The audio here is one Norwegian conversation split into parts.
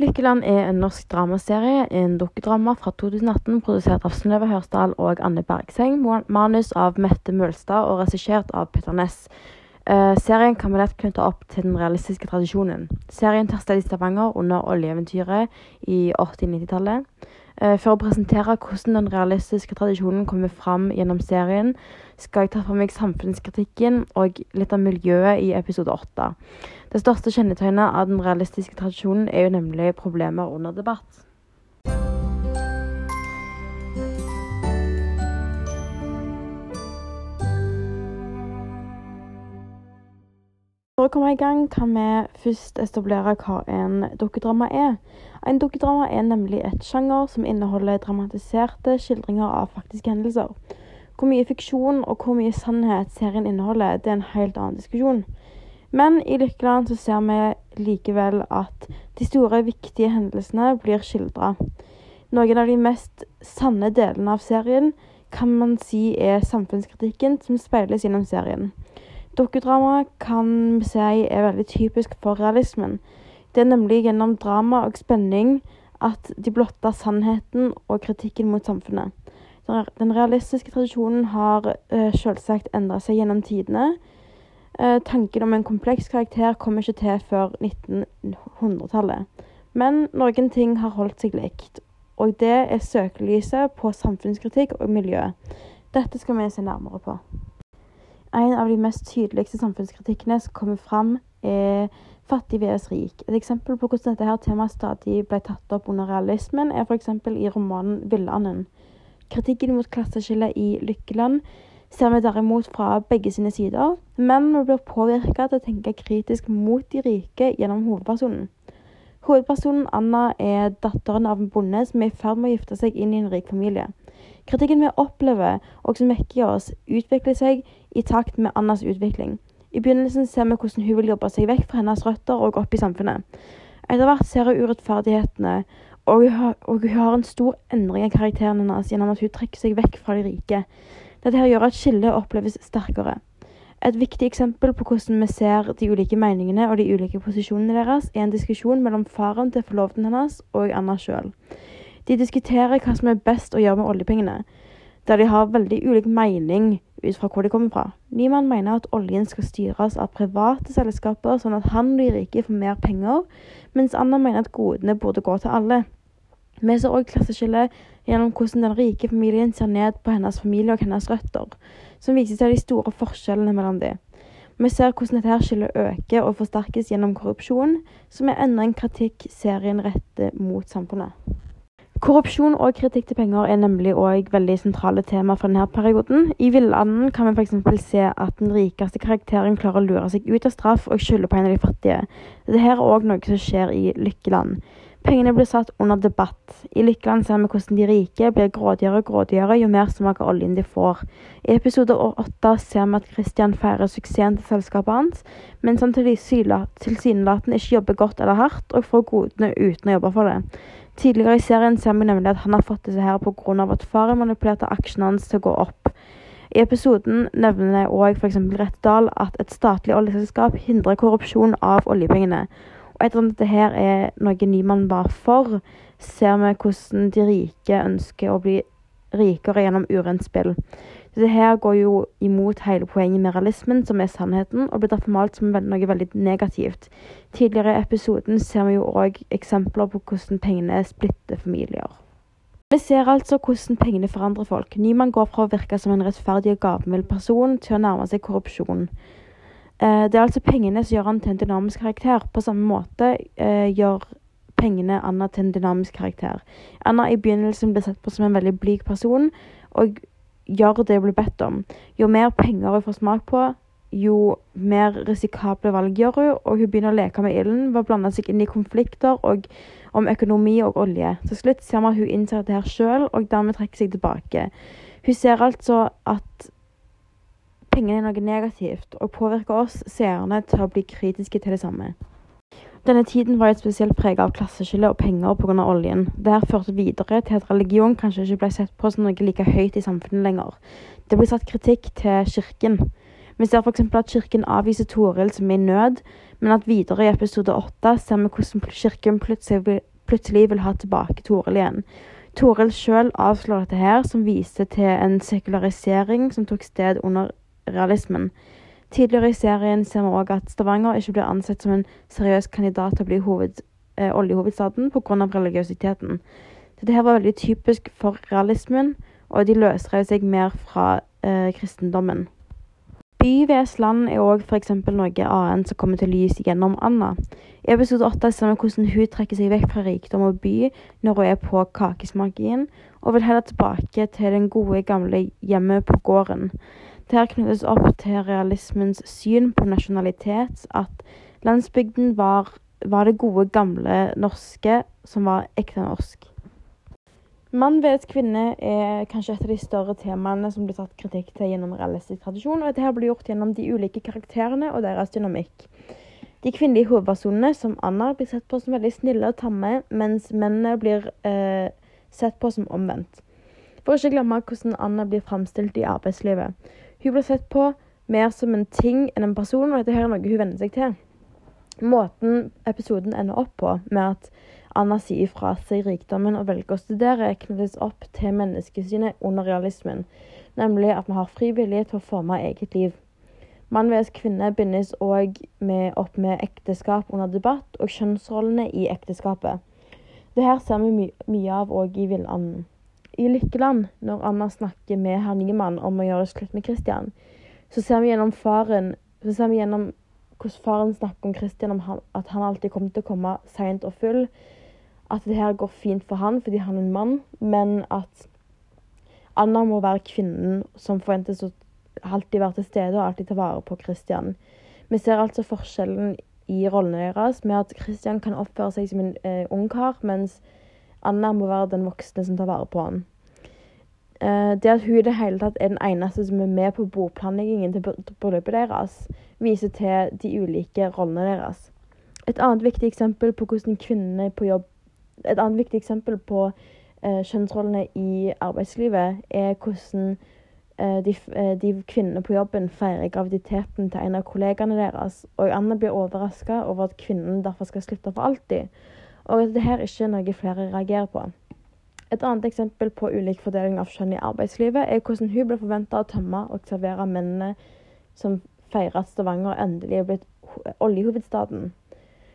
Lykkeland er en norsk dramaserie, en dukkedrama fra 2018 produsert av Synnøve Hørsdal og Anne Bergseng, manus av Mette Mølstad og regissert av Petter Næss. Uh, serien kan vi lett knytte opp til den realistiske tradisjonen. Serien tar sted i Stavanger under oljeeventyret i 80-90-tallet. Uh, for å presentere hvordan den realistiske tradisjonen kommer fram gjennom serien, skal jeg ta for meg samfunnskritikken og litt av miljøet i episode åtte. Det største kjennetegnet av den realistiske tradisjonen er jo nemlig problemer under debatt. For å komme i gang kan vi først etablere hva en dukkedrama er. En dukkedrama er nemlig et sjanger som inneholder dramatiserte skildringer av faktiske hendelser. Hvor mye fiksjon og hvor mye sannhet serien inneholder, det er en helt annen diskusjon. Men i Lykkeland så ser vi likevel at de store, viktige hendelsene blir skildra. Noen av de mest sanne delene av serien kan man si er samfunnskritikken som speiles gjennom serien. Dukkedrama kan vi si er veldig typisk for realismen. Det er nemlig gjennom drama og spenning at de blotter sannheten og kritikken mot samfunnet. Den realistiske tradisjonen har uh, selvsagt endra seg gjennom tidene. Eh, tanken om en kompleks karakter kom ikke til før 1900-tallet. Men noen ting har holdt seg likt, og det er søkelyset på samfunnskritikk og miljø. Dette skal vi se nærmere på. En av de mest tydeligste samfunnskritikkene som kommer fram, er fattig vs rik. Et eksempel på hvordan dette her temaet stadig ble tatt opp under realismen, er f.eks. i romanen 'Villanden'. Kritikken mot klasseskillet i Lykkeland ser vi derimot fra begge sine sider, men vi blir påvirka til å tenke kritisk mot de rike gjennom hovedpersonen. Hovedpersonen Anna er datteren av en bonde som er i ferd med å gifte seg inn i en rik familie. Kritikken vi opplever, og som vekker oss, utvikler seg i takt med Annas utvikling. I begynnelsen ser vi hvordan hun vil jobbe seg vekk fra hennes røtter og opp i samfunnet. Etter hvert ser hun urettferdighetene, og hun har, og hun har en stor endring i karakteren hennes gjennom at hun trekker seg vekk fra de rike. Dette her gjør at skillet oppleves sterkere. Et viktig eksempel på hvordan vi ser de ulike meningene og de ulike posisjonene deres, er en diskusjon mellom faren til forloveden hennes og Anna sjøl. De diskuterer hva som er best å gjøre med oljepengene, der de har veldig ulik mening ut fra hvor de kommer fra. Niemann mener at oljen skal styres av private selskaper, sånn at han og de rike får mer penger, mens Anna mener at godene burde gå til alle. Vi ser òg klasseskillet gjennom hvordan den rike familien ser ned på hennes familie og hennes røtter, som viser seg de store forskjellene mellom dem. Vi ser hvordan dette skillet øker og forsterkes gjennom korrupsjon, som er enda en kritikk serien retter mot samfunnet. Korrupsjon og kritikk til penger er nemlig òg veldig sentrale tema for denne perioden. I Villanden kan vi f.eks. se at den rikeste karakteren klarer å lure seg ut av straff og skylde på en av de fattige. Dette er òg noe som skjer i Lykkeland. Pengene blir satt under debatt. I Lykkeland ser vi hvordan de rike blir grådigere og grådigere jo mer smak av oljen de får. I episode åtte ser vi at Christian feirer suksessen til selskapet hans, mens han tilsynelatende ikke jobber godt eller hardt, og får godene uten å jobbe for det. Tidligere i serien ser vi nemlig at han har fått disse her pga. at faren manipulerte aksjene hans til å gå opp. I episoden nevner òg f.eks. Rettdal at et statlig oljeselskap hindrer korrupsjon av oljepengene. Og etter at dette her er noe Nyman var for, ser vi hvordan de rike ønsker å bli rikere gjennom urent spill. Dette her går jo imot hele poenget med realismen, som er sannheten, og blir derfor malt som noe veldig negativt. Tidligere i episoden ser vi jo òg eksempler på hvordan pengene splitter familier. Vi ser altså hvordan pengene forandrer folk. Nyman går fra å virke som en rettferdig og gavmild person til å nærme seg korrupsjon. Eh, det er altså pengene som gjør han til en dynamisk karakter. På samme måte eh, gjør pengene Anna til en dynamisk karakter. Anna i begynnelsen ble sett på som en veldig blyg person, og gjør det hun blir bedt om. Jo mer penger hun får smak på, jo mer risikable valg gjør hun, og hun begynner å leke med ilden ved å blande seg inn i konflikter og, om økonomi og olje. Til slutt ser man at hun innser det her sjøl, og dermed trekker seg tilbake. Hun ser altså at Pengene er noe negativt, og påvirker oss seerne til å bli kritiske til det samme. Denne tiden var et spesielt preget av klasseskille og penger pga. oljen. Dette førte videre til at religion kanskje ikke ble sett på som noe like høyt i samfunnet lenger. Det ble satt kritikk til kirken. Vi ser f.eks. at kirken avviser Toril som er i nød, men at videre i episode åtte ser vi hvordan kirken plutselig vil ha tilbake Toril igjen. Toril sjøl avslår dette her, som viser til en sekularisering som tok sted under realismen. Tidligere i serien ser vi òg at Stavanger ikke blir ansett som en seriøs kandidat til å bli hoved, eh, oljehovedstaden pga. religiøsiteten. Dette her var veldig typisk for realismen, og de løsrev seg mer fra eh, kristendommen. Byvesland er òg f.eks. noe annet som kommer til lys gjennom Anna. I episode åtte ser vi hvordan hun trekker seg vekk fra rikdom og by når hun er på kakesmakingen, og vil heller tilbake til den gode, gamle hjemmet på gården. Dette knyttes opp til realismens syn på nasjonalitet, at landsbygden var, var det gode, gamle norske som var ekte norsk. Mann vet kvinne er kanskje et av de større temaene som blir tatt kritikk til gjennom realistisk tradisjon, og dette blir gjort gjennom de ulike karakterene og deres dynamikk. De kvinnelige hovedpersonene, som Anna, blir sett på som veldig snille og tamme, mens mennene blir eh, sett på som omvendt. For ikke glemme hvordan Anna blir framstilt i arbeidslivet. Hun blir sett på mer som en ting enn en person, og dette her er noe hun venner seg til. Måten episoden ender opp på, med at Anna sier fra seg rikdommen og velger å studere, knyttes opp til menneskesynet under realismen, nemlig at vi har fri vilje til å forme eget liv. Mann vs kvinne bindes òg opp med ekteskap under debatt og kjønnsrollene i ekteskapet. Det her ser vi my mye av òg i Villanden. I Lykkeland, når Anna snakker med herr Niemann om å gjøre slutt med Christian, så ser vi gjennom faren så ser vi gjennom hvordan faren snakker om Christian, om han, at han alltid kommer til å komme seint og full, at det her går fint for han fordi han er en mann, men at Anna må være kvinnen som forventes å alltid være til stede og alltid ta vare på Christian. Vi ser altså forskjellen i rollene deres med at Christian kan oppføre seg som en eh, ungkar, mens Anna må være den voksne som tar vare på han. Eh, det at hun i det hele tatt er den eneste som er med på bordplanleggingen til bryllupet deres, viser til de ulike rollene deres. Et annet viktig eksempel på hvordan kvinnene på jobb et annet viktig eksempel på eh, kjønnsrollene i arbeidslivet er hvordan eh, de, eh, de, kvinnene på jobben feirer graviditeten til en av kollegaene deres. Og Anna blir overraska over at kvinnen derfor skal slutte for alltid. Og at dette ikke er noe flere reagerer på. Et annet eksempel på ulik fordeling av kjønn i arbeidslivet er hvordan hun ble forventa å tømme og servere mennene som feirer at Stavanger endelig er blitt oljehovedstaden.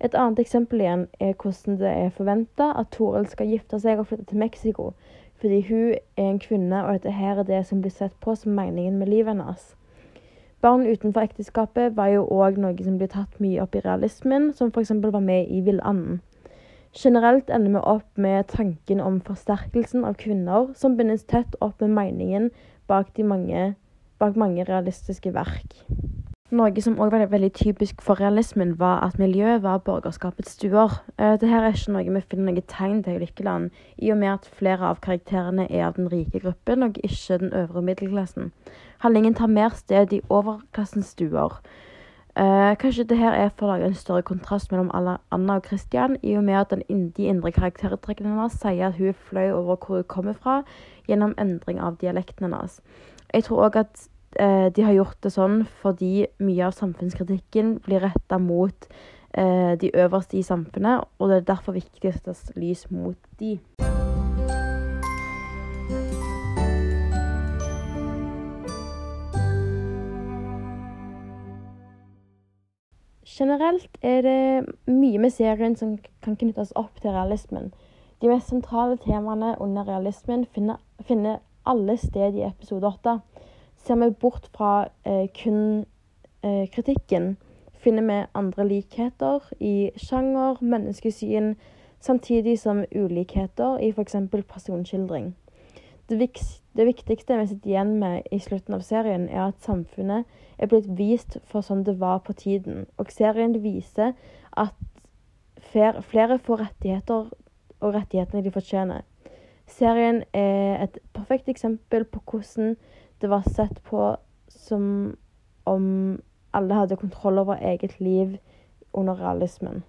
Et annet eksempel igjen er hvordan det er forventa at Toril skal gifte seg og flytte til Mexico, fordi hun er en kvinne, og dette her er det som blir sett på som meningen med livet hennes. Barn utenfor ekteskapet var jo òg noe som ble tatt mye opp i realismen, som f.eks. var med i Villanden. Generelt ender vi opp med tanken om forsterkelsen av kvinner, som bindes tett opp med meningen bak, mange, bak mange realistiske verk. Noe som òg var veldig typisk for realismen, var at miljøet var borgerskapets stuer. Eh, Dette er ikke noe vi finner noe tegn til i Lykkeland, i og med at flere av karakterene er av den rike gruppen, og ikke den øvre middelklassen. Handlingen tar mer sted i overklassens stuer. Eh, kanskje det her er for å lage en større kontrast mellom Anna og Christian, i og med at den, de indre karaktertrekkene hennes sier at hun flau over hvor hun kommer fra, gjennom endring av dialekten hennes. Jeg tror òg at eh, de har gjort det sånn fordi mye av samfunnskritikken blir retta mot eh, de øverste i samfunnet, og det er derfor viktig å sette lys mot de. Generelt er det mye med serien som kan knyttes opp til realismen. De mest sentrale temaene under realismen finner, finner alle sted i episode åtte. Ser vi bort fra eh, kun eh, kritikken, finner vi andre likheter i sjanger, menneskesyn, samtidig som ulikheter i f.eks. personskildring. Det, viktigste vi sitter igjen med i slutten av serien, er at samfunnet er blitt vist for sånn det var på tiden. Og serien viser at flere får rettigheter og rettighetene de fortjener. Serien er et perfekt eksempel på hvordan det var sett på som om alle hadde kontroll over eget liv under realismen.